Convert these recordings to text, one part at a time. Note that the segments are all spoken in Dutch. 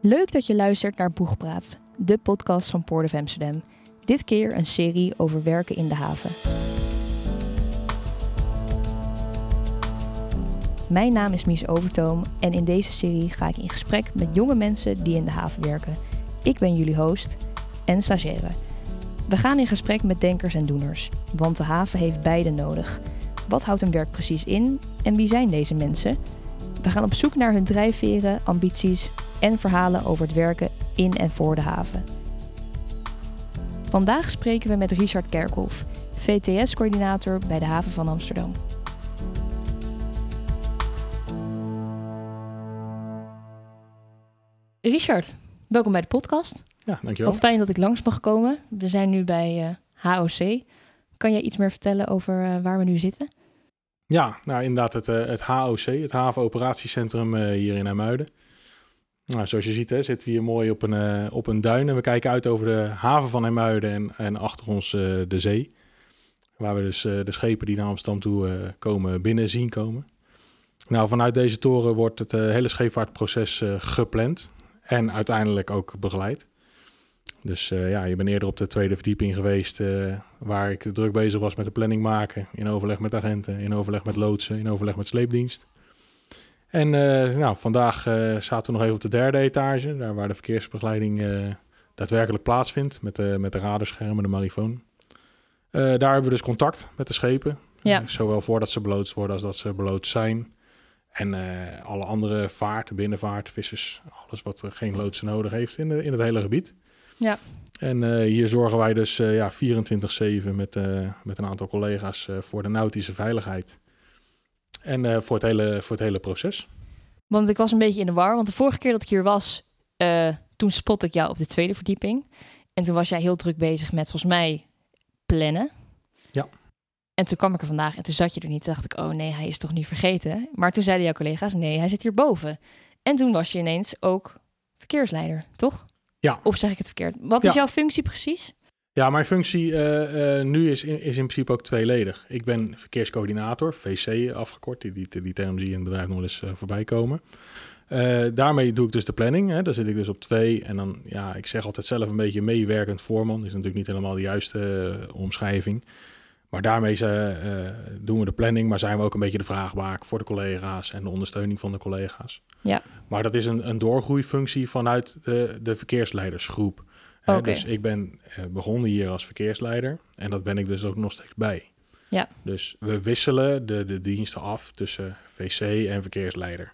Leuk dat je luistert naar Boegpraat, de podcast van Port of Amsterdam. Dit keer een serie over werken in de haven. Mijn naam is Mies Overtoom en in deze serie ga ik in gesprek met jonge mensen die in de haven werken. Ik ben jullie host en stagiaire. We gaan in gesprek met denkers en doeners, want de haven heeft beide nodig. Wat houdt hun werk precies in en wie zijn deze mensen? We gaan op zoek naar hun drijfveren, ambities en verhalen over het werken in en voor de haven. Vandaag spreken we met Richard Kerkhoff, VTS-coördinator bij de haven van Amsterdam. Richard, welkom bij de podcast. Ja, dankjewel. Wat fijn dat ik langs mag komen. We zijn nu bij eh, HOC. Kan jij iets meer vertellen over eh, waar we nu zitten? Ja, nou inderdaad het, eh, het HOC, het Haven Operatiecentrum eh, hier in Amuiden. Nou, zoals je ziet hè, zitten we hier mooi op een, eh, op een duin en we kijken uit over de haven van Amuiden en, en achter ons eh, de zee. Waar we dus eh, de schepen die naar Amsterdam toe komen binnen zien komen. Nou, vanuit deze toren wordt het hele scheepvaartproces gepland en uiteindelijk ook begeleid. Dus ja, je bent eerder op de tweede verdieping geweest, waar ik druk bezig was met de planning maken, in overleg met agenten, in overleg met loodsen, in overleg met sleepdienst. En eh, nou, vandaag eh, zaten we nog even op de derde etage, daar waar de verkeersbegeleiding eh, daadwerkelijk plaatsvindt, met de, met de radarschermen, de marifoon. Daar hebben we dus contact met de schepen, Ja. Zowel voordat ze beloodst worden als dat ze beloodst zijn. En alle andere vaart, binnenvaart, vissers, alles wat geen loodsen nodig heeft in, de, in het hele gebied. Ja. En hier zorgen wij dus ja, 24-7 met, met een aantal collega's voor de nautische veiligheid. En eh, voor, het hele, voor het hele proces. Want ik was een beetje in de war. Want de vorige keer dat ik hier was, eh, toen spot ik jou op de tweede verdieping. En toen was jij heel druk bezig met volgens mij plannen. Ja. En toen kwam ik er vandaag en toen zat je er niet. Toen dacht ik, oh nee, hij is toch niet vergeten. Maar toen zeiden jouw collega's, nee, hij zit hierboven. En toen was je ineens ook verkeersleider, toch? Ja. Of zeg ik het verkeerd? Wat is jouw functie precies? Ja, mijn functie eh, eh, nu is in, is in principe ook tweeledig. Ik ben verkeerscoördinator, VC afgekort. Die, die, die term zie je in het bedrijf nog eens eh, voorbij komen. Daarmee doe ik dus de planning. Hè. Daar zit ik dus op twee. En dan, ja, ik zeg altijd zelf een beetje meewerkend voorman. Is natuurlijk niet helemaal de juiste omschrijving. Maar daarmee doen we de planning, maar zijn we ook een beetje de vraagbaak voor de collega's en de ondersteuning van de collega's. Ja. Maar dat is een, een doorgroeifunctie vanuit de, de verkeersleidersgroep. Dus ik ben eh, begonnen hier als verkeersleider en dat ben ik dus ook nog steeds bij. Ja. Dus we wisselen de, de diensten af tussen VC en verkeersleider.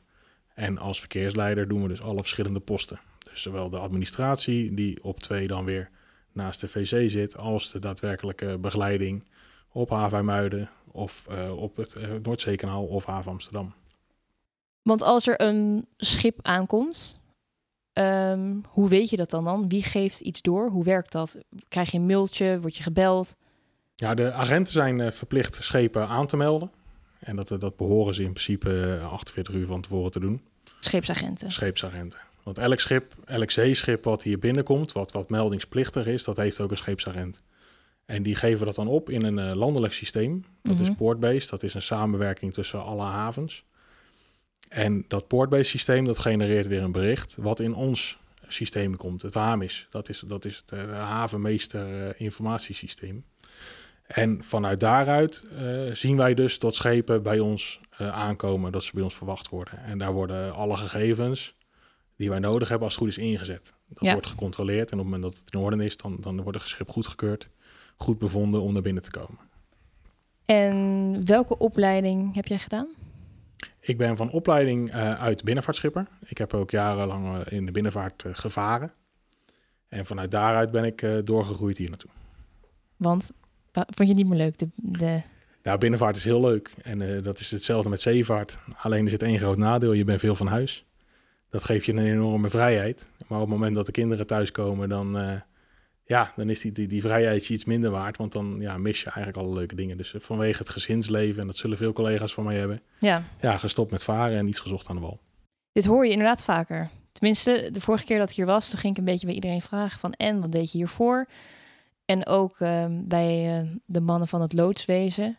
En als verkeersleider doen we dus alle verschillende posten. Dus zowel de administratie, die op twee dan weer naast de VC zit, als de daadwerkelijke begeleiding op haven Muiden of eh, op het eh, Noordzeekanaal of haven Amsterdam. Want als er een schip aankomt, ehm, hoe weet je dat dan dan? Wie geeft iets door? Hoe werkt dat? Krijg je een mailtje? Word je gebeld? Ja, de agenten zijn eh, verplicht schepen aan te melden. En dat, eh, dat behoren ze in principe eh, 48 uur van tevoren te doen. Scheepsagenten. Scheepsagenten. Want elk schip, elk zeeschip wat hier binnenkomt, wat, wat meldingsplichtig is, dat heeft ook een scheepsagent. En die geven dat dan op in een eh, landelijk systeem. Dat is Mhm. Portbase. Dat is een samenwerking tussen alle havens. En dat Portbase systeem, dat genereert weer een bericht wat in ons systeem komt. Het HAMIS, dat is, dat is het eh, havenmeester eh, informatiesysteem. En vanuit daaruit eh, zien wij dus dat schepen bij ons aankomen, dat ze bij ons verwacht worden. En daar worden alle gegevens die wij nodig hebben als het goed is ingezet. Dat Ja. wordt gecontroleerd en op het moment dat het in orde is, dan, dan wordt het schip goedgekeurd, goed bevonden om naar binnen te komen. En welke opleiding heb jij gedaan? Ik ben van opleiding eh, uit binnenvaartschipper. Ik heb ook jarenlang eh, in de binnenvaart eh, gevaren. En vanuit daaruit ben ik doorgegroeid hier naartoe. Want wa- vond je niet meer leuk? De, de... Ja, binnenvaart is heel leuk. En dat is hetzelfde met zeevaart. Alleen er zit één groot nadeel. Je bent veel van huis. Dat geeft je een enorme vrijheid. Maar op het moment dat de kinderen thuiskomen, dan, ja, dan is die, die, die vrijheid iets minder waard. Want dan ja, mis je eigenlijk alle leuke dingen. Dus eh, vanwege het gezinsleven, en dat zullen veel collega's van mij hebben, Ja, ja, gestopt met varen en iets gezocht aan de wal. dit hoor je inderdaad vaker. Tenminste, de vorige keer dat ik hier was, toen ging ik een beetje bij iedereen vragen van... en, wat deed je hiervoor? En ook ehm, bij eh, de mannen van het loodswezen.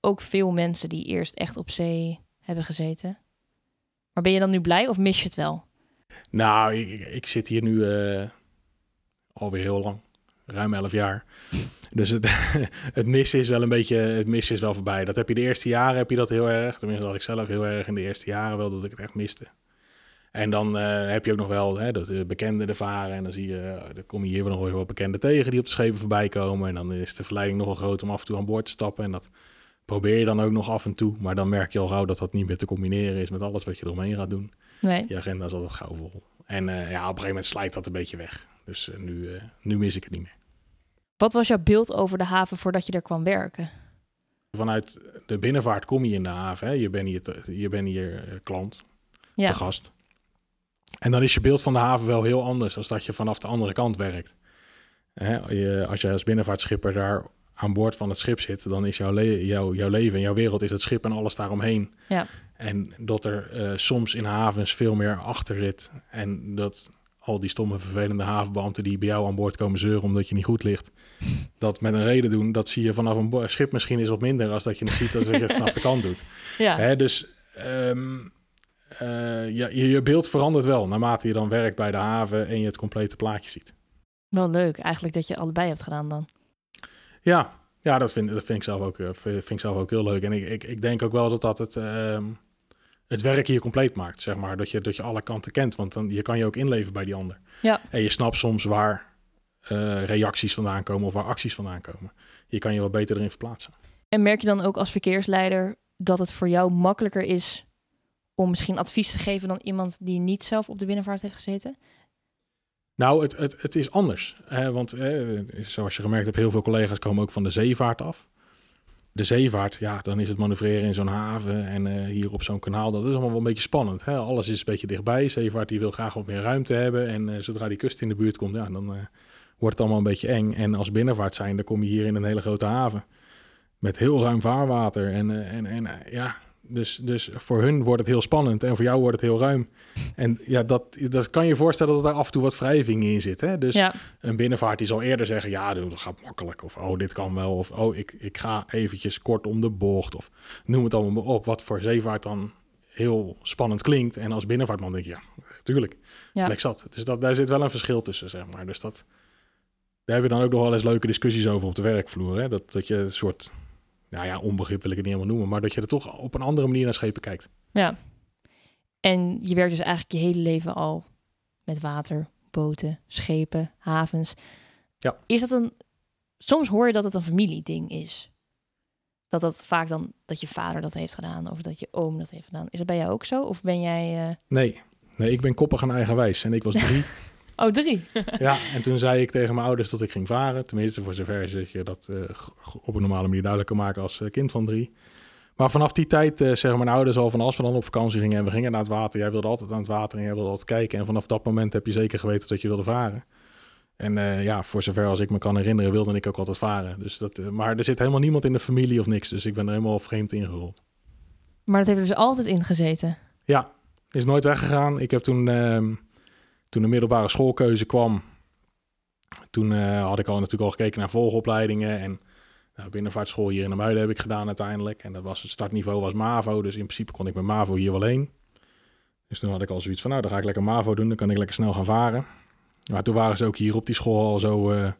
Ook veel mensen die eerst echt op zee hebben gezeten. Maar ben je dan nu blij of mis je het wel? Nou, ik, ik zit hier nu uh, alweer heel lang, ruim 11 jaar. Dus het, het missen is wel een beetje, het missen is wel voorbij. Dat heb je de eerste jaren heb je dat heel erg. Tenminste, dat ik zelf heel erg in de eerste jaren wel dat ik het echt miste. En dan uh, heb je ook nog wel hè, dat de bekenden varen. En dan zie je, uh, dan kom je hier nog wel bekenden tegen die op de schepen voorbij komen. En dan is de verleiding nogal groot om af en toe aan boord te stappen. En dat probeer je dan ook nog af en toe. Maar dan merk je al gauw dat dat niet meer te combineren is met alles wat je eromheen gaat doen. Nee. Je agenda is altijd gauw vol. En uh, ja, op een gegeven moment slijt dat een beetje weg. Dus nu, nu mis ik het niet meer. Wat was jouw beeld over de haven voordat je er kwam werken? Vanuit de binnenvaart kom je in de haven. Hè? Je bent hier, te, je bent hier klant, ja. te gast. En dan is je beeld van de haven wel heel anders als dat je vanaf de andere kant werkt. Hè, je, als je als binnenvaartschipper daar aan boord van het schip zit, dan is jouw, le jouw, jouw leven en jouw wereld is het schip en alles daaromheen. Ja. En dat er uh, soms in havens veel meer achter zit. En dat al die stomme, vervelende havenbeambten die bij jou aan boord komen zeuren omdat je niet goed ligt, dat met een reden doen, dat zie je vanaf een schip misschien is wat minder als dat je het ziet als je het vanaf de kant doet. Ja. Hè, dus um, uh, ja, je, je beeld verandert wel naarmate je dan werkt bij de haven en je het complete plaatje ziet. Wel leuk eigenlijk dat je allebei hebt gedaan dan. Ja, ja dat, vind, dat vind, ik zelf ook, uh, vind ik zelf ook heel leuk. En ik, ik, ik denk ook wel dat dat het, uh, het werk hier compleet maakt, zeg maar. Dat je, dat je alle kanten kent, want dan je kan je ook inleven bij die ander. Ja. En je snapt soms waar uh, reacties vandaan komen of waar acties vandaan komen. Je kan je wat beter erin verplaatsen. En merk je dan ook als verkeersleider dat het voor jou makkelijker is om misschien advies te geven dan iemand die niet zelf op de binnenvaart heeft gezeten? Nou, het, het, het is anders. Hè? Want eh, zoals je gemerkt hebt, heel veel collega's komen ook van de zeevaart af. De zeevaart, ja, dan is het manoeuvreren in zo'n haven en uh, hier op zo'n kanaal, dat is allemaal wel een beetje spannend. Hè? Alles is een beetje dichtbij. Zeevaart die wil graag wat meer ruimte hebben en uh, zodra die kust in de buurt komt, ja, dan wordt het allemaal een beetje eng. En als binnenvaart zijn, dan kom je hier in een hele grote haven met heel ruim vaarwater en, en, en ja, dus, dus voor hun wordt het heel spannend en voor jou wordt het heel ruim. En ja, dat, dat kan je voorstellen dat er af en toe wat wrijving in zit. Hè? Dus ja. een binnenvaart die zal eerder zeggen, ja, dat gaat makkelijk. Of oh, dit kan wel. Of oh, ik, ik ga eventjes kort om de bocht. Of noem het allemaal op. Wat voor zeevaart dan heel spannend klinkt. En als binnenvaartman denk je, ja, tuurlijk. Ja. zat. Dus dat, daar zit wel een verschil tussen, zeg maar. Dus dat, daar heb je dan ook nog wel eens leuke discussies over op de werkvloer. Hè? Dat, dat je een soort nou ja, onbegrip wil ik het niet helemaal noemen, maar dat je er toch op een andere manier naar schepen kijkt. Ja. En je werkt dus eigenlijk je hele leven al met water, boten, schepen, havens. Ja. Is dat een. Soms hoor je dat het een familieding is. Dat dat vaak dan dat je vader dat heeft gedaan of dat je oom dat heeft gedaan. Is dat bij jou ook zo? Of ben jij. Uh... Nee. nee, ik ben koppig en eigenwijs. En ik was drie. Oh, drie. ja, en toen zei ik tegen mijn ouders dat ik ging varen. Tenminste, voor zover je dat uh, op een normale manier duidelijk kan maken als uh, kind van drie. Maar vanaf die tijd uh, zeggen mijn ouders al van als we dan op vakantie gingen en we gingen naar het water. Jij wilde altijd aan het water en jij wilde altijd kijken. En vanaf dat moment heb je zeker geweten dat je wilde varen. En ja, voor zover als ik me kan herinneren, wilde ik ook altijd varen. Dus dat, maar er zit helemaal niemand in de familie of niks. Dus ik ben er helemaal vreemd ingerold. Maar dat heeft dus altijd in gezeten? Ja, is nooit weggegaan. Ik heb toen ehm, toen de middelbare schoolkeuze kwam, toen uh, had ik al natuurlijk al gekeken naar volgopleidingen. En nou, binnenvaartschool hier in de Muiden heb ik gedaan uiteindelijk. En dat was het startniveau was MAVO, dus in principe kon ik met MAVO hier wel heen. Dus toen had ik al zoiets van, nou, dan ga ik lekker MAVO doen, dan kan ik lekker snel gaan varen. Maar toen waren ze ook hier op die school al zo uh,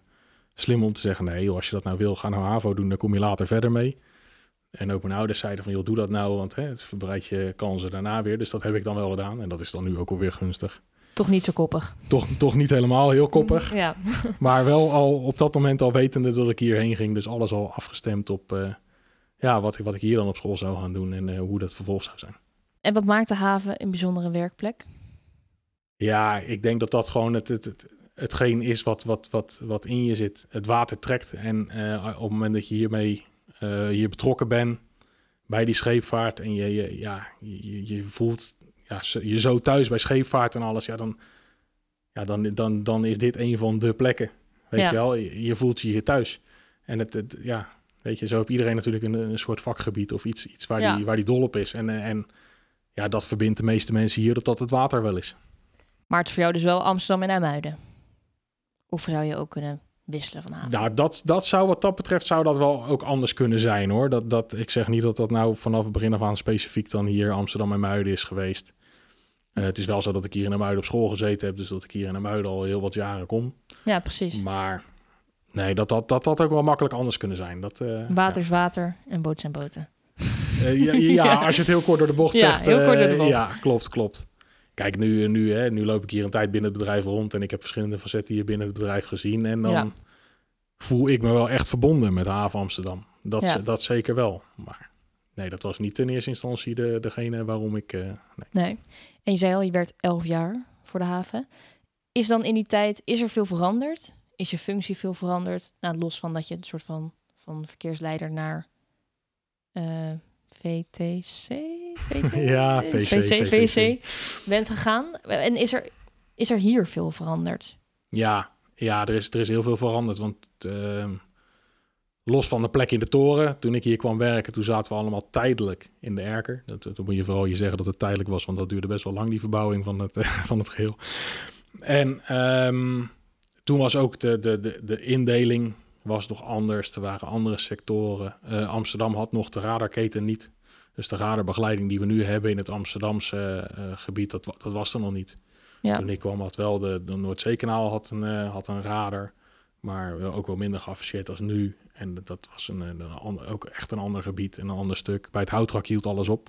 slim om te zeggen, nee joh, als je dat nou wil, ga nou HAVO doen, dan kom je later verder mee. En ook mijn ouders zeiden van, joh, doe dat nou, want hè, het verbreidt je kansen daarna weer. Dus dat heb ik dan wel gedaan en dat is dan nu ook alweer gunstig. Toch niet zo koppig. Toch, toch niet helemaal heel koppig. Ja. maar wel al op dat moment al wetende dat ik hierheen ging. Dus alles al afgestemd op uh, ja, wat, wat ik hier dan op school zou gaan doen en uh, hoe dat vervolgens zou zijn. En wat maakt de haven een bijzondere werkplek? Ja, ik denk dat dat gewoon het, het, het, hetgeen is wat, wat, wat, wat in je zit. Het water trekt. En uh, op het moment dat je hiermee hier betrokken bent bij die scheepvaart en je, je, ja, je, je voelt ja, je zo thuis bij scheepvaart en alles, ja, dan, ja, dan, dan, dan is dit een van de plekken. Weet Ja. je wel, je, je voelt je hier thuis. En het, het, ja, weet je, zo heeft iedereen natuurlijk een, een soort vakgebied of iets, iets waar, Ja. die, waar die dol op is. En, eh, en ja, dat verbindt de meeste mensen hier, dat dat het water wel is. Maar het is voor jou dus wel Amsterdam en IJmuiden. Of zou je ook kunnen wisselen van haven? Nou, dat, dat zou wat dat betreft zou dat wel ook anders kunnen zijn hoor. Dat, dat, ik zeg niet dat dat nou vanaf het begin af aan specifiek dan hier Amsterdam en Muiden is geweest. Eh, het is wel zo dat ik hier in Muiden op school gezeten heb, dus dat ik hier in Muiden al heel wat jaren kom. Ja, precies. Maar nee, dat had, dat had ook wel makkelijk anders kunnen zijn. Dat, eh, Water is water en boot zijn boten. Eh, ja, ja, als je het heel kort door de bocht Ja, zegt. heel kort door de bocht. Ja, klopt, klopt. Kijk, nu, nu, hè, nu loop ik hier een tijd binnen het bedrijf rond en ik heb verschillende facetten hier binnen het bedrijf gezien. En dan voel ik me wel echt verbonden met de haven Amsterdam. Dat, dat zeker wel. Maar nee, dat was niet in eerste instantie de, degene waarom ik... eh, nee. Nee. En je zei al, je werd elf jaar voor de haven. Is dan in die tijd, is er veel veranderd? Is je functie veel veranderd? Nou, los van dat je een soort van, van verkeersleider naar eh, VTC? VT? Ja, VC. VC bent gegaan. En is er, is er hier veel veranderd? Ja, ja er, is, er is heel veel veranderd. Want ehm, los van de plek in de toren, toen ik hier kwam werken, toen zaten we allemaal tijdelijk in de erker. Dat, dat moet je vooral je zeggen dat het tijdelijk was, want dat duurde best wel lang, die verbouwing van het, van het geheel. En ehm, toen was ook de, de, de, de indeling was nog anders. Er waren andere sectoren. Eh, Amsterdam had nog de radarketen niet. Dus de radarbegeleiding die we nu hebben in het Amsterdamse eh, gebied, dat, dat was er nog niet. Ja. Toen ik kwam had wel de, de Noordzeekanaal had een, eh, had een radar, maar ook wel minder geafficheerd als nu. En dat was een, een ander, ook echt een ander gebied en een ander stuk. Bij het houtrak hield alles op.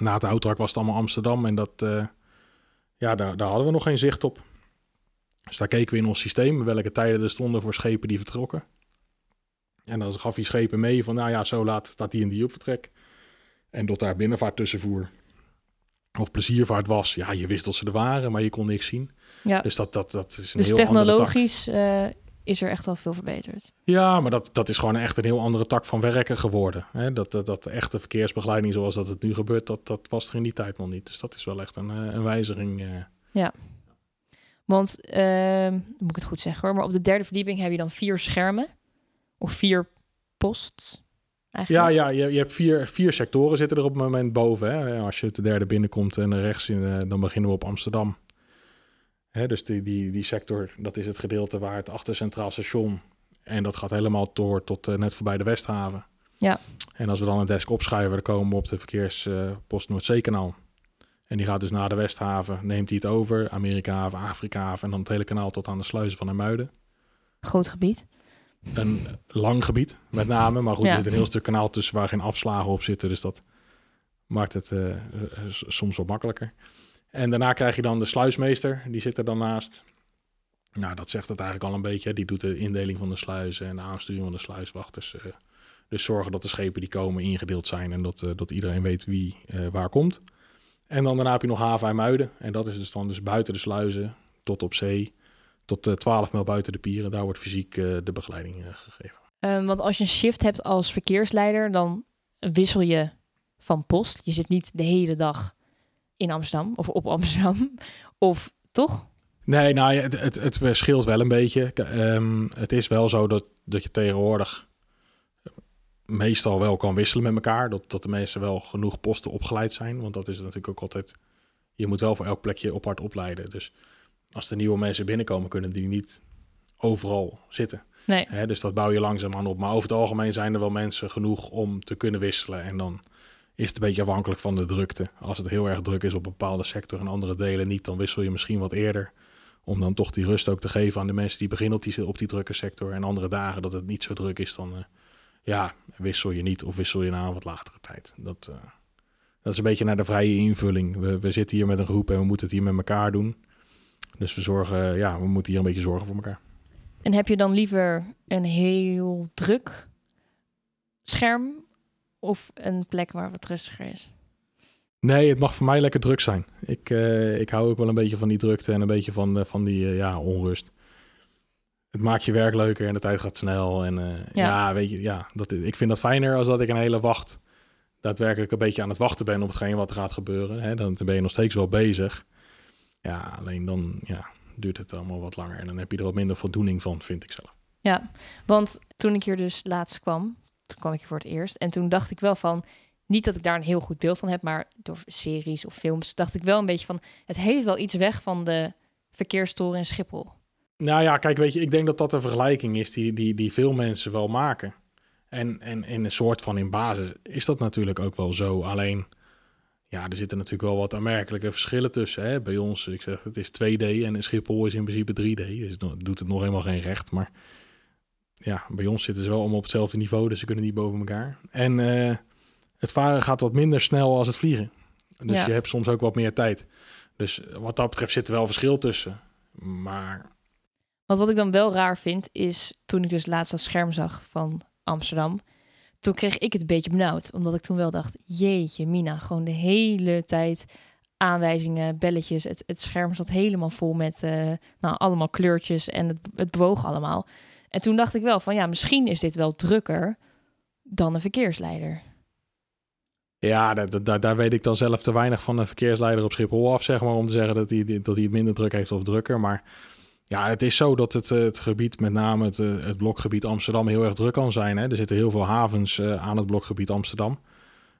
Na het houtrak was het allemaal Amsterdam en dat, eh, ja, daar, daar hadden we nog geen zicht op. Dus daar keken we in ons systeem welke tijden er stonden voor schepen die vertrokken. En dan gaf hij schepen mee van, nou ja, zo laat staat die en die op vertrek. En dat daar binnenvaart tussenvoer of pleziervaart was, ja, je wist dat ze er waren, maar je kon niks zien. Ja. Dus dat, dat, dat is een Dus heel technologisch eh, is er echt al veel verbeterd. Ja, maar dat, dat is gewoon echt een heel andere tak van werken geworden. Hè? Dat, dat, dat de echte verkeersbegeleiding zoals dat het nu gebeurt, dat, dat was er in die tijd nog niet. Dus dat is wel echt een, eh, een wijziging. eh. Want, ehm, moet ik het goed zeggen hoor, maar op de derde verdieping heb je dan vier schermen. Of vier posts. Ja, Eigenlijk. ja je, je hebt vier, vier sectoren zitten er op het moment boven. Hè? Als je op de derde binnenkomt en rechts, in, eh, dan beginnen we op Amsterdam. Hè, dus die, die, die sector, dat is het gedeelte waar het achter Centraal Station... en dat gaat helemaal door tot eh, net voorbij de Westhaven. Ja. En als we dan een desk opschuiven, dan komen we op de verkeerspost Noordzeekanaal. En die gaat dus naar de Westhaven, neemt hij het over, Amerikahaven, Afrikahaven... en dan het hele kanaal tot aan de sluizen van Hermuiden. Groot gebied. Een lang gebied, met name. Maar goed, Ja. er zit een heel stuk kanaal tussen waar geen afslagen op zitten. Dus dat maakt het eh, eh, soms wat makkelijker. En daarna krijg je dan de sluismeester. Die zit er dan naast. Nou, dat zegt het eigenlijk al een beetje. Die doet de indeling van de sluizen en de aansturing van de sluiswachters. eh. dus zorgen dat de schepen die komen ingedeeld zijn. En dat, eh, dat iedereen weet wie eh, waar komt. En dan daarna heb je nog haven en muiden. En dat is dus dan dus buiten de sluizen tot op zee. Tot eh 12 mijl buiten de pieren. Daar wordt fysiek de begeleiding gegeven. Ehm, want als je een shift hebt als verkeersleider, dan wissel je van post. Je zit niet de hele dag in Amsterdam of op Amsterdam. Of toch? Nee, nou, het, het, het verschilt wel een beetje. Ehm, het is wel zo dat, dat je tegenwoordig meestal wel kan wisselen met elkaar. Dat, dat de mensen wel genoeg posten opgeleid zijn. Want dat is natuurlijk ook altijd... Je moet wel voor elk plekje apart opleiden. Dus als er nieuwe mensen binnenkomen, kunnen die niet overal zitten. Nee. Dus dat bouw je langzaam aan op. Maar over het algemeen zijn er wel mensen genoeg om te kunnen wisselen. En dan is het een beetje afhankelijk van de drukte. Als het heel erg druk is op een bepaalde sector en andere delen niet, dan wissel je misschien wat eerder. Om dan toch die rust ook te geven aan de mensen die beginnen op die, op die drukke sector. En andere dagen dat het niet zo druk is, dan eh, ja, wissel je niet of wissel je na een wat latere tijd. Dat, eh, dat is een beetje naar de vrije invulling. We, we zitten hier met een groep en we moeten het hier met elkaar doen. Dus we zorgen, ja, we moeten hier een beetje zorgen voor elkaar. En heb je dan liever een heel druk scherm of een plek waar wat rustiger is? Nee, het mag voor mij lekker druk zijn. Ik, eh, ik hou ook wel een beetje van die drukte en een beetje van, eh, van die eh, ja, onrust. Het maakt je werk leuker en de tijd gaat snel. En Ja. ja. weet je, ja, dat, ik vind dat fijner als dat ik een hele wacht daadwerkelijk een beetje aan het wachten ben op hetgeen wat er gaat gebeuren. Hè, dan ben je nog steeds wel bezig. Ja, alleen dan ja, duurt het allemaal wat langer en dan heb je er wat minder voldoening van, vind ik zelf. Ja, want toen ik hier dus laatst kwam, toen kwam ik hier voor het eerst. En toen dacht ik wel van, niet dat ik daar een heel goed beeld van heb, maar door series of films dacht ik wel een beetje van, het heeft wel iets weg van de verkeerstoren in Schiphol. Nou ja, kijk, weet je, ik denk dat dat een vergelijking is die, die, die veel mensen wel maken. En, en in een soort van in basis is dat natuurlijk ook wel zo. Alleen, Ja, er zitten natuurlijk wel wat aanmerkelijke verschillen tussen. Hè? Bij ons, ik zeg, het is 2D en Schiphol is in principe 3D. Dus het doet het nog helemaal geen recht. Maar ja, bij ons zitten ze wel allemaal op hetzelfde niveau, dus ze kunnen niet boven elkaar. En eh, het varen gaat wat minder snel als het vliegen. Dus Ja. je hebt soms ook wat meer tijd. Dus wat dat betreft zit er wel verschil tussen. Maar Want wat ik dan wel raar vind, is toen ik dus laatst dat scherm zag van Amsterdam. Toen kreeg ik het een beetje benauwd. Omdat ik toen wel dacht, jeetje mina, gewoon de hele tijd aanwijzingen, belletjes. Het, het scherm zat helemaal vol met eh, nou, allemaal kleurtjes en het, het bewoog allemaal. En toen dacht ik wel van, ja, misschien is dit wel drukker dan een verkeersleider. ja, daar, daar, weet ik dan zelf te weinig van een verkeersleider op Schiphol af, zeg maar, om te zeggen dat hij, dat hij het minder druk heeft of drukker. Maar ja, het is zo dat het, eh, het gebied, met name het, eh, het blokgebied Amsterdam, heel erg druk kan zijn. Hè? Er zitten heel veel havens eh, aan het blokgebied Amsterdam.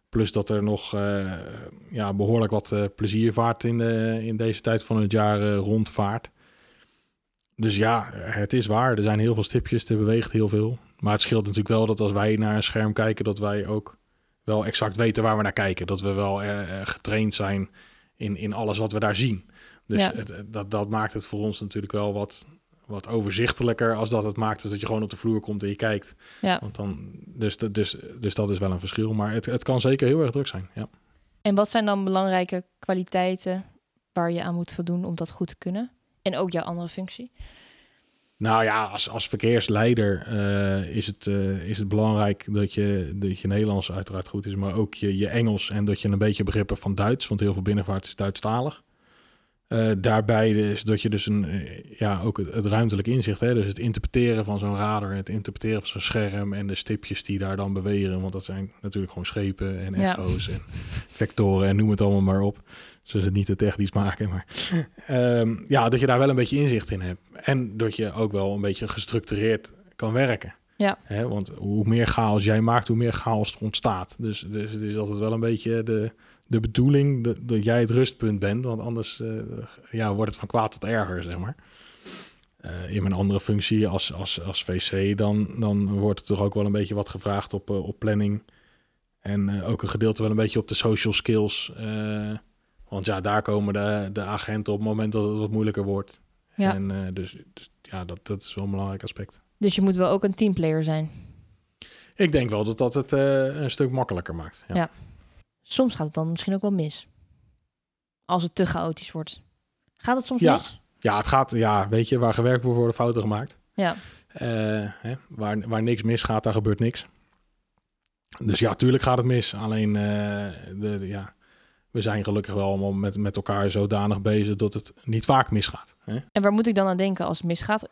Plus dat er nog ja, behoorlijk wat pleziervaart in, in deze tijd van het jaar rondvaart. Dus ja, het is waar. Er zijn heel veel stipjes, er beweegt heel veel. Maar het scheelt natuurlijk wel dat als wij naar een scherm kijken, dat wij ook wel exact weten waar we naar kijken. Dat we wel eh, eh, getraind zijn in, in alles wat we daar zien. Dus Ja. het, dat, dat maakt het voor ons natuurlijk wel wat, wat overzichtelijker als dat het maakt dat je gewoon op de vloer komt en je kijkt. Ja. Want dan, dus, dus, dus dat is wel een verschil. Maar het, het kan zeker heel erg druk zijn. Ja. En wat zijn dan belangrijke kwaliteiten waar je aan moet voldoen om dat goed te kunnen? En ook jouw andere functie? Nou ja, als, als verkeersleider eh, is, het, eh, is het belangrijk dat je, dat je Nederlands uiteraard goed is, maar ook je, je Engels en dat je een beetje begrip hebt van Duits, want heel veel binnenvaart is Duitsstalig. Eh, daarbij is dat je dus een, eh, ja, ook het, het ruimtelijk inzicht, hè, dus het interpreteren van zo'n radar, het interpreteren van zo'n scherm en de stipjes die daar dan bewegen, want dat zijn natuurlijk gewoon schepen en Ja. echo's en vectoren en noem het allemaal maar op. Zullen het niet te technisch maken, maar Ehm, ja, dat je daar wel een beetje inzicht in hebt. En dat je ook wel een beetje gestructureerd kan werken. Ja. Hè, want hoe meer chaos jij maakt, hoe meer chaos er ontstaat. Dus, dus het is altijd wel een beetje de, de bedoeling dat, dat jij het rustpunt bent. Want anders eh, ja, wordt het van kwaad tot erger, zeg maar. Eh, in mijn andere functie als, als, als VC, dan, dan wordt er toch ook wel een beetje wat gevraagd op, eh, op planning. En ook een gedeelte wel een beetje op de social skills. want ja, daar komen de, de agenten op het moment dat het wat moeilijker wordt. Ja. En dus, dus ja, dat, dat is wel een belangrijk aspect. Dus je moet wel ook een teamplayer zijn. Ik denk wel dat dat het een stuk makkelijker maakt. Ja. Ja. Soms gaat het dan misschien ook wel mis. Als het te chaotisch wordt. Gaat het soms Ja. mis? ja, het gaat, ja, weet je, waar gewerkt wordt, worden fouten gemaakt. Ja. Eh, hè, waar, waar niks misgaat, daar gebeurt niks. Dus ja, tuurlijk gaat het mis. Alleen, eh, de, de- ja, we zijn gelukkig wel allemaal met, met elkaar zodanig bezig dat het niet vaak misgaat. Hè? En waar moet ik dan aan denken als het misgaat?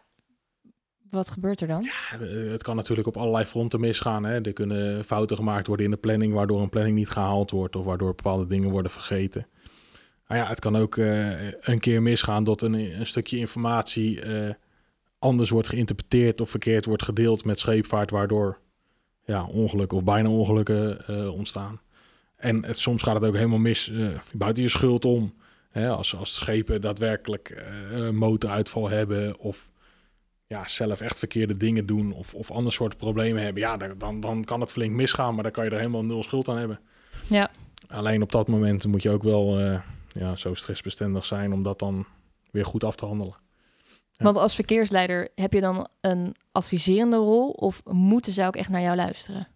Wat gebeurt er dan? Ja, de- het kan natuurlijk op allerlei fronten misgaan. Hè. Er kunnen fouten gemaakt worden in de planning, waardoor een planning niet gehaald wordt of waardoor bepaalde dingen worden vergeten. Maar ja, het kan ook eh, een keer misgaan dat een, een stukje informatie eh, anders wordt geïnterpreteerd of verkeerd wordt gedeeld met scheepvaart, waardoor ja, ongelukken of bijna ongelukken eh, ontstaan. En het, soms gaat het ook helemaal mis eh, buiten je schuld om. Hè, als, als schepen daadwerkelijk eh, motoruitval hebben of ja, zelf echt verkeerde dingen doen of, of ander soort problemen hebben, ja, dan- dan, kan het flink misgaan, maar dan kan je er helemaal nul schuld aan hebben. Ja. Alleen op dat moment moet je ook wel eh, ja, zo stressbestendig zijn om dat dan weer goed af te handelen. Ja. Want als verkeersleider heb je dan een adviserende rol of moeten ze ook echt naar jou luisteren?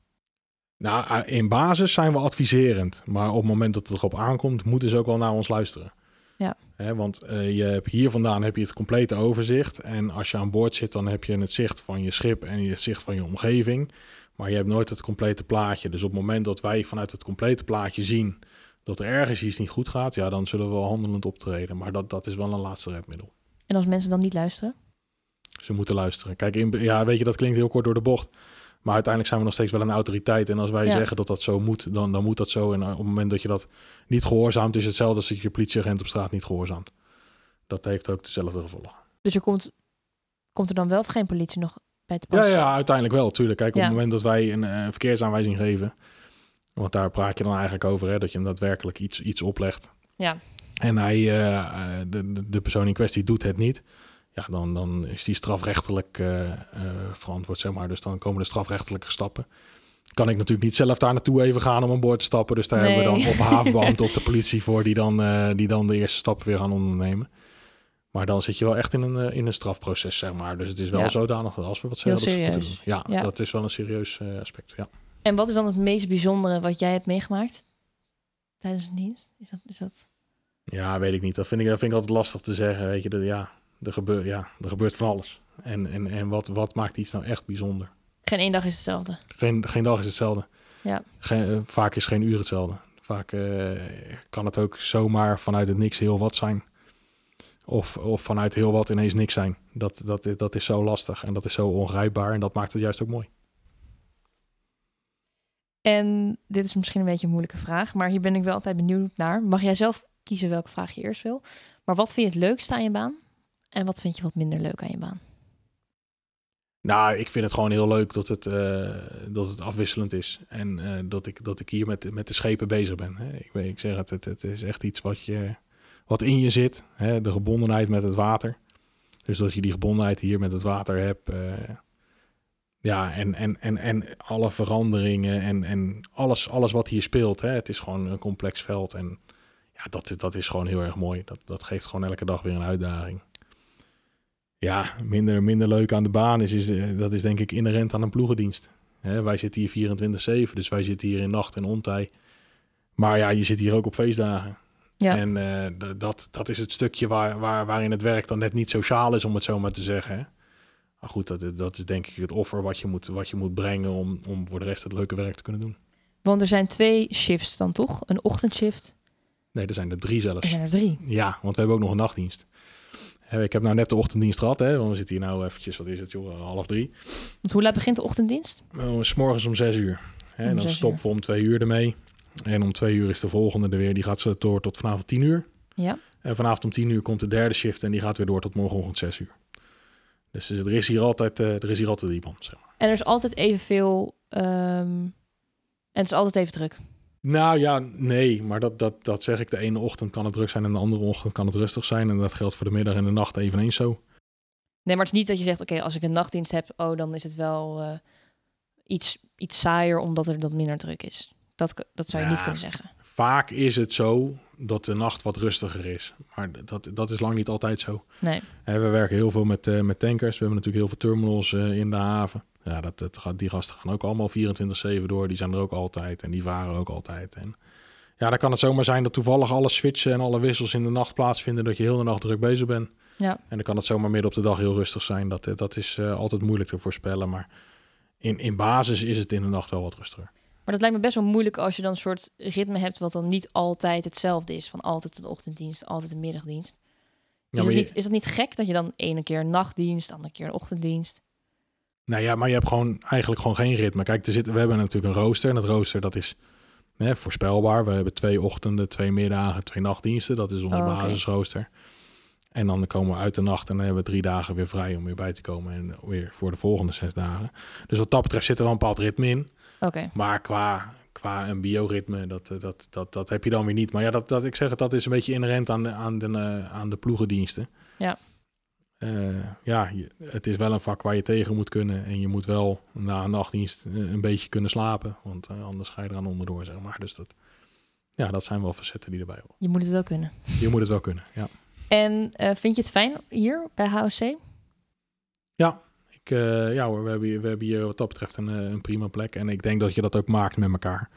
Nou, eh, in basis zijn we adviserend, maar op het moment dat het erop aankomt, moeten ze ook wel naar ons luisteren. Ja. Hè, want eh, je hebt hier vandaan heb je het complete overzicht. En als je aan boord zit, dan heb je het zicht van je schip en je zicht van je omgeving. Maar je hebt nooit het complete plaatje. Dus op het moment dat wij vanuit het complete plaatje zien dat er ergens iets niet goed gaat, ja, dan zullen we wel handelend optreden. Maar dat, dat is wel een laatste redmiddel. En als mensen dan niet luisteren? Ze moeten luisteren. Kijk, in, ja, weet je, dat klinkt heel kort door de bocht. Maar uiteindelijk zijn we nog steeds wel een autoriteit. En als wij Ja. zeggen dat dat zo moet, dan, dan moet dat zo. En eh, op het moment dat je dat niet gehoorzaamt, is hetzelfde als dat je politieagent op straat niet gehoorzaamt. Dat heeft ook dezelfde gevolgen. Dus er komt, komt er dan wel of geen politie nog bij te pas? Ja, ja, uiteindelijk wel, tuurlijk. Kijk, op Ja. het moment dat wij een, eh, verkeersaanwijzing geven, want daar praat je dan eigenlijk over, hè, dat je hem daadwerkelijk iets, iets oplegt. Ja. En hij, eh, de- de persoon in kwestie doet het niet. Ja, dan, dan is die strafrechtelijk eh, eh, verantwoord, zeg maar. Dus dan komen de strafrechtelijke stappen. kan ik natuurlijk niet zelf daar naartoe even gaan om aan boord te stappen. Dus daar Nee. hebben we dan of een havenbeambte of de politie voor die dan, eh, die dan de eerste stappen weer gaan ondernemen. Maar dan zit je wel echt in een, in een strafproces, zeg maar. Dus het is wel Ja. zodanig dat als we wat Heel zeggen, dat ze het moeten serieus. doen. Ja, Ja. dat is wel een serieus aspect, ja. En wat is dan het meest bijzondere wat jij hebt meegemaakt tijdens het nieuws? Is dat, is dat... Ja, weet ik niet. Dat vind ik, dat vind ik altijd lastig te zeggen. Weet je, dat, ja, er gebeurt, ja, er gebeurt van alles. En, en, en wat, wat maakt iets nou echt bijzonder? Geen één dag is hetzelfde. Geen, geen dag is hetzelfde. Ja. Geen, eh, vaak is geen uur hetzelfde. Vaak eh, kan het ook zomaar vanuit het niks heel wat zijn. Of, of vanuit heel wat ineens niks zijn. Dat, dat, dat is zo lastig en dat is zo ongrijpbaar. En dat maakt het juist ook mooi. En dit is misschien een beetje een moeilijke vraag, maar hier ben ik wel altijd benieuwd naar. Mag jij zelf kiezen welke vraag je eerst wil? Maar wat vind je het leukste aan je baan? En wat vind je wat minder leuk aan je baan? Nou, ik vind het gewoon heel leuk dat het, eh, dat het afwisselend is. En eh, dat, ik, dat ik hier met, met de schepen bezig ben. Hè. Ik, weet, ik zeg het, het, het is echt iets wat, je, wat in je zit. Hè. De gebondenheid met het water. Dus dat je die gebondenheid hier met het water hebt. eh, ja, en, en, en, en alle veranderingen en, en alles, alles wat hier speelt. Hè. Het is gewoon een complex veld. En ja, dat, dat is gewoon heel erg mooi. Dat, dat geeft gewoon elke dag weer een uitdaging. Ja, minder, minder leuk aan de baan is, is eh, dat is denk ik inherent aan een ploegendienst. Hè, wij zitten hier 24-7, dus wij zitten hier in nacht en ontij. Maar ja, je zit hier ook op feestdagen. Ja. En eh, dat, dat is het stukje waar, waar, waarin het werk dan net niet sociaal is, om het zo maar te zeggen. Hè. Maar goed, dat, dat is denk ik het offer wat je moet, wat je moet brengen om, om voor de rest het leuke werk te kunnen doen. Want er zijn twee shifts dan toch? Een ochtendshift. Nee, er zijn er drie Er zelfs. zijn er drie. Ja, want we hebben ook nog een nachtdienst. Ik heb nou net de ochtenddienst gehad, hè, want we zitten hier nou eventjes, wat is het joh, half drie. Want hoe laat begint de ochtenddienst? Oh, s morgens om zes uur. Hè, Om en dan stoppen we om twee uur ermee. En om twee uur is de volgende er weer. Die gaat ze door tot vanavond tien uur. Ja. En vanavond om tien uur komt de derde shift en die gaat weer door tot morgenochtend zes uur. Dus er is hier altijd, eh, er is hier altijd iemand. Zeg maar. En er is altijd evenveel... ehm en het is altijd even druk. Nou ja, nee, maar dat, dat, dat zeg ik. De ene ochtend kan het druk zijn en de andere ochtend kan het rustig zijn. En dat geldt voor de middag en de nacht eveneens zo. Nee, maar het is niet dat je zegt... Oké, als ik een nachtdienst heb... Oh, dan is het wel eh, iets, iets saaier... omdat er dan minder druk is. Dat, dat zou je Ja. niet kunnen zeggen. Vaak is het zo dat de nacht wat rustiger is. Maar dat, dat is lang niet altijd zo. Nee. We werken heel veel met, eh, met tankers. We hebben natuurlijk heel veel terminals eh, in de haven. Ja, dat, dat die gasten gaan ook allemaal 24-7 door. Die zijn er ook altijd en die varen ook altijd. En ja, dan kan het zomaar zijn dat toevallig alle switchen en alle wissels in de nacht plaatsvinden. Dat je heel de nacht druk bezig bent. Ja. En dan kan het zomaar midden op de dag heel rustig zijn. Dat, eh, dat is altijd moeilijk te voorspellen. Maar in, in basis is het in de nacht wel wat rustiger. Maar dat lijkt me best wel moeilijk als je dan een soort ritme hebt... wat dan niet altijd hetzelfde is. Van altijd een ochtenddienst, altijd een middagdienst. Is, maar het je- niet, is dat niet gek dat je dan ene keer een nachtdienst, andere keer een ochtenddienst? Nou ja, maar je hebt gewoon eigenlijk gewoon geen ritme. Kijk, er zit, we hebben natuurlijk een rooster. En dat rooster dat is hè, voorspelbaar. We hebben twee ochtenden, twee middagen, twee nachtdiensten. Dat is onze Oh, basisrooster. En dan komen we uit de nacht en dan hebben we drie dagen weer vrij om weer bij te komen. En weer voor de volgende zes dagen. Dus wat dat betreft zit er wel een bepaald ritme in. Maar qua, qua een bioritme, dat, eh, dat, dat, dat heb je dan weer niet. Maar ja, dat, dat, ik zeg het, dat is een beetje inherent aan de, aan de, eh, aan de ploegendiensten. Ja. Eh, ja, het is wel een vak waar je tegen moet kunnen. En je moet wel na een nachtdienst een beetje kunnen slapen. Want anders ga je eraan onderdoor, zeg maar. Dus dat, ja, dat zijn wel facetten die erbij horen. je moet het wel kunnen. Je moet het wel kunnen, ja. En vind je het fijn hier bij HOC? Ik, eh, ja hoor, we hebben, hier, we hebben hier wat dat betreft een, eh, een prima plek. En ik denk dat je dat ook maakt met elkaar.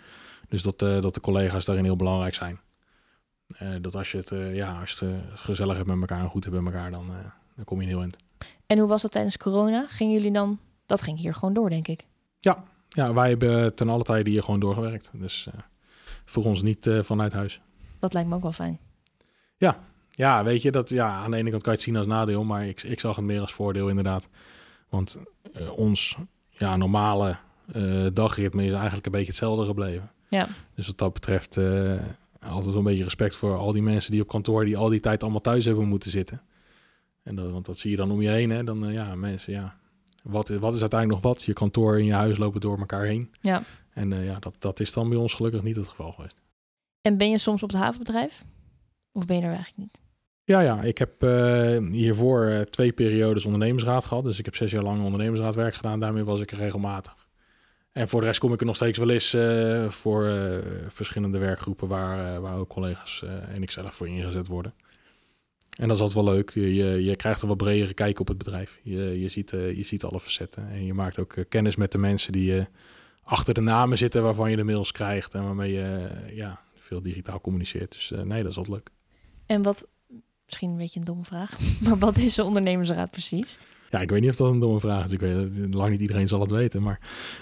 Dus dat, eh, dat de collega's daarin heel belangrijk zijn. Dat als je het, ja, als je het gezellig hebt met elkaar en goed hebt met elkaar, dan, dan kom je in heel eind. En hoe was dat tijdens corona? Gingen jullie dan... Dat ging hier gewoon door, denk ik. Ja, wij hebben ten alle tijde hier gewoon doorgewerkt. Dus voor ons niet vanuit huis. Dat lijkt me ook wel fijn. Ja, weet je, dat, ja, aan de ene kant kan je het zien als nadeel, maar ik, ik zag het meer als voordeel inderdaad. Want eh, ons ja, normale eh, dagritme is eigenlijk een beetje hetzelfde gebleven. Ja. Dus wat dat betreft eh, altijd wel een beetje respect voor al die mensen die op kantoor die al die tijd allemaal thuis hebben moeten zitten. En dat, want dat zie je dan om je heen, hè. Dan, ja, mensen, ja. Wat, is- wat is uiteindelijk nog wat? Je kantoor en je huis lopen door elkaar heen. Ja. En ja, dat, dat is dan bij ons gelukkig niet het geval geweest. En ben je soms op het havenbedrijf? Of ben je er eigenlijk niet? Ja, ja, ik heb eh, hiervoor eh, twee periodes ondernemersraad gehad. Dus ik heb zes jaar lang ondernemersraadwerk gedaan. Daarmee was ik er regelmatig. En voor de rest kom ik er nog steeds wel eens uh, voor verschillende werkgroepen waar, waar ook collega's en ik zelf voor ingezet worden. En dat is altijd wel leuk. Je, je, je krijgt een wat bredere kijk op het bedrijf. Je, je, ziet, je ziet alle facetten. En je maakt ook kennis met de mensen die achter de namen zitten waarvan je de mails krijgt en waarmee je ja, veel digitaal communiceert. Dus nee, dat is altijd leuk. En wat, misschien een beetje een domme vraag, maar wat is de ondernemersraad precies? Ja, ik weet niet of dat een domme vraag is. Ik weet, lang niet iedereen zal het weten. Maar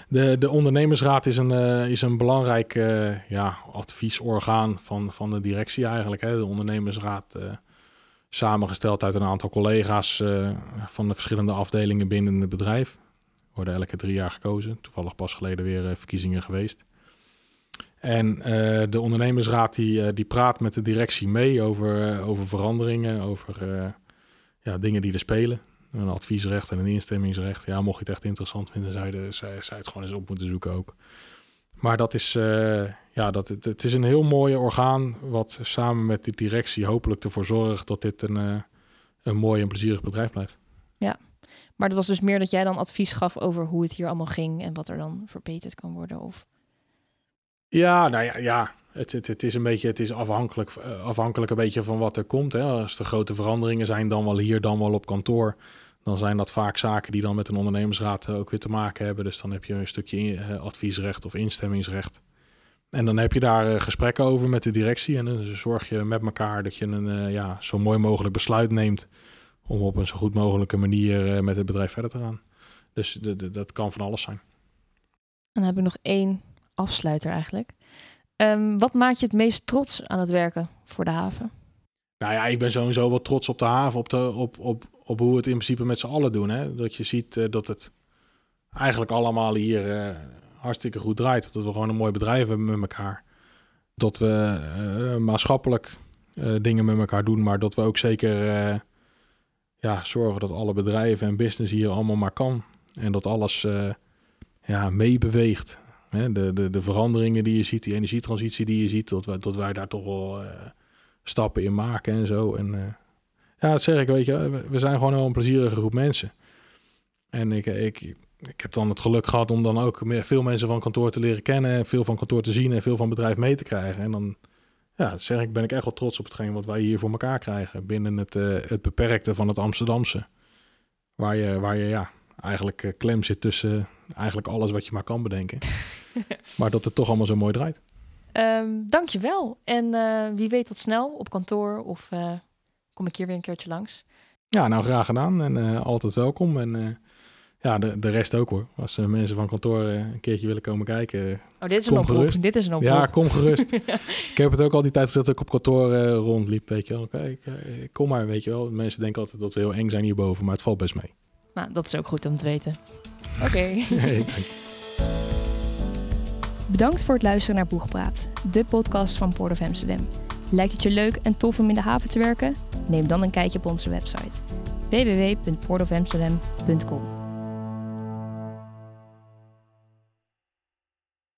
de, de ondernemersraad is een, uh, is een belangrijk uh, ja, adviesorgaan van, van de directie eigenlijk. Hè. De ondernemersraad, uh, samengesteld uit een aantal collega's van de verschillende afdelingen binnen het bedrijf. Worden elke drie jaar gekozen. Toevallig pas geleden weer verkiezingen geweest. En de ondernemersraad die, die praat met de directie mee over, over veranderingen, over ja, dingen die er spelen een adviesrecht en een instemmingsrecht. Ja, mocht je het echt interessant vinden, zou je, zou, het gewoon eens op moeten zoeken ook. Maar dat is, ja, dat, het, het, is een heel mooi orgaan wat samen met de directie hopelijk ervoor zorgt dat dit een, een mooi en plezierig bedrijf blijft. Ja, maar het was dus meer dat jij dan advies gaf over hoe het hier allemaal ging en wat er dan verbeterd kan worden? Of... Ja, nou ja, ja. Het, het, het is een beetje, het is afhankelijk, eh, afhankelijk een beetje van wat er komt. Hè. Als er grote veranderingen zijn, dan wel hier, dan wel op kantoor dan zijn dat vaak zaken die dan met een ondernemersraad eh, ook weer te maken hebben. Dus dan heb je een stukje eh, adviesrecht of instemmingsrecht. En dan heb je daar gesprekken over met de directie. En dan zorg je met elkaar dat je een ja, zo mooi mogelijk besluit neemt. om op een zo goed mogelijke manier met het bedrijf verder te gaan. Dus dat kan van alles zijn. En dan heb ik nog één afsluiter eigenlijk. Um, wat maakt je het meest trots aan het werken voor de haven? Nou ja, ik ben sowieso wel trots op de haven, op, de, op, op, op hoe we het in principe met z'n allen doen. Hè? Dat je ziet uh, dat het eigenlijk allemaal hier uh, hartstikke goed draait. Dat we gewoon een mooi bedrijf hebben met elkaar. Dat we uh, maatschappelijk dingen met elkaar doen, maar dat we ook zeker ja, zorgen dat alle bedrijven en business hier allemaal maar kan. En dat alles ja, meebeweegt. De, de, de veranderingen die je ziet, die energietransitie die je ziet, dat wij, dat wij daar toch wel stappen in maken en zo. En uh, ja, dat zeg ik, weet je, we zijn gewoon een plezierige groep mensen. En ik, ik, ik heb dan het geluk gehad om dan ook veel mensen van kantoor te leren kennen, veel van kantoor te zien en veel van bedrijf mee te krijgen. En dan ja, zeg ik, ben ik echt wel trots op hetgeen wat wij hier voor elkaar krijgen binnen het, uh, het beperkte van het Amsterdamse. Waar je, waar je ja, eigenlijk uh, klem zit tussen eigenlijk alles wat je maar kan bedenken. maar dat het toch allemaal zo mooi draait. Um, dankjewel. En uh, wie weet tot snel op kantoor of uh, kom ik hier weer een keertje langs. Ja, nou graag gedaan en uh, altijd welkom. En ja, de, de rest ook hoor. Als mensen van kantoor een keertje willen komen kijken. Oh, dit is een oproep. Gerust. Dit is een oproep. Ja, kom gerust. Ik heb het ook al die tijd gezegd dat ik op kantoor rondliep. Weet je wel. Kijk, kom maar, weet je wel. Mensen denken altijd dat we heel eng zijn hierboven, maar het valt best mee. Nou, dat is ook goed om te weten. Oké. Okay. Bedankt voor het luisteren naar Boegpraat, de podcast van Port of Amsterdam. Lijkt het je leuk en tof om in de haven te werken? Neem dan een kijkje op onze website www.portofamsterdam.com.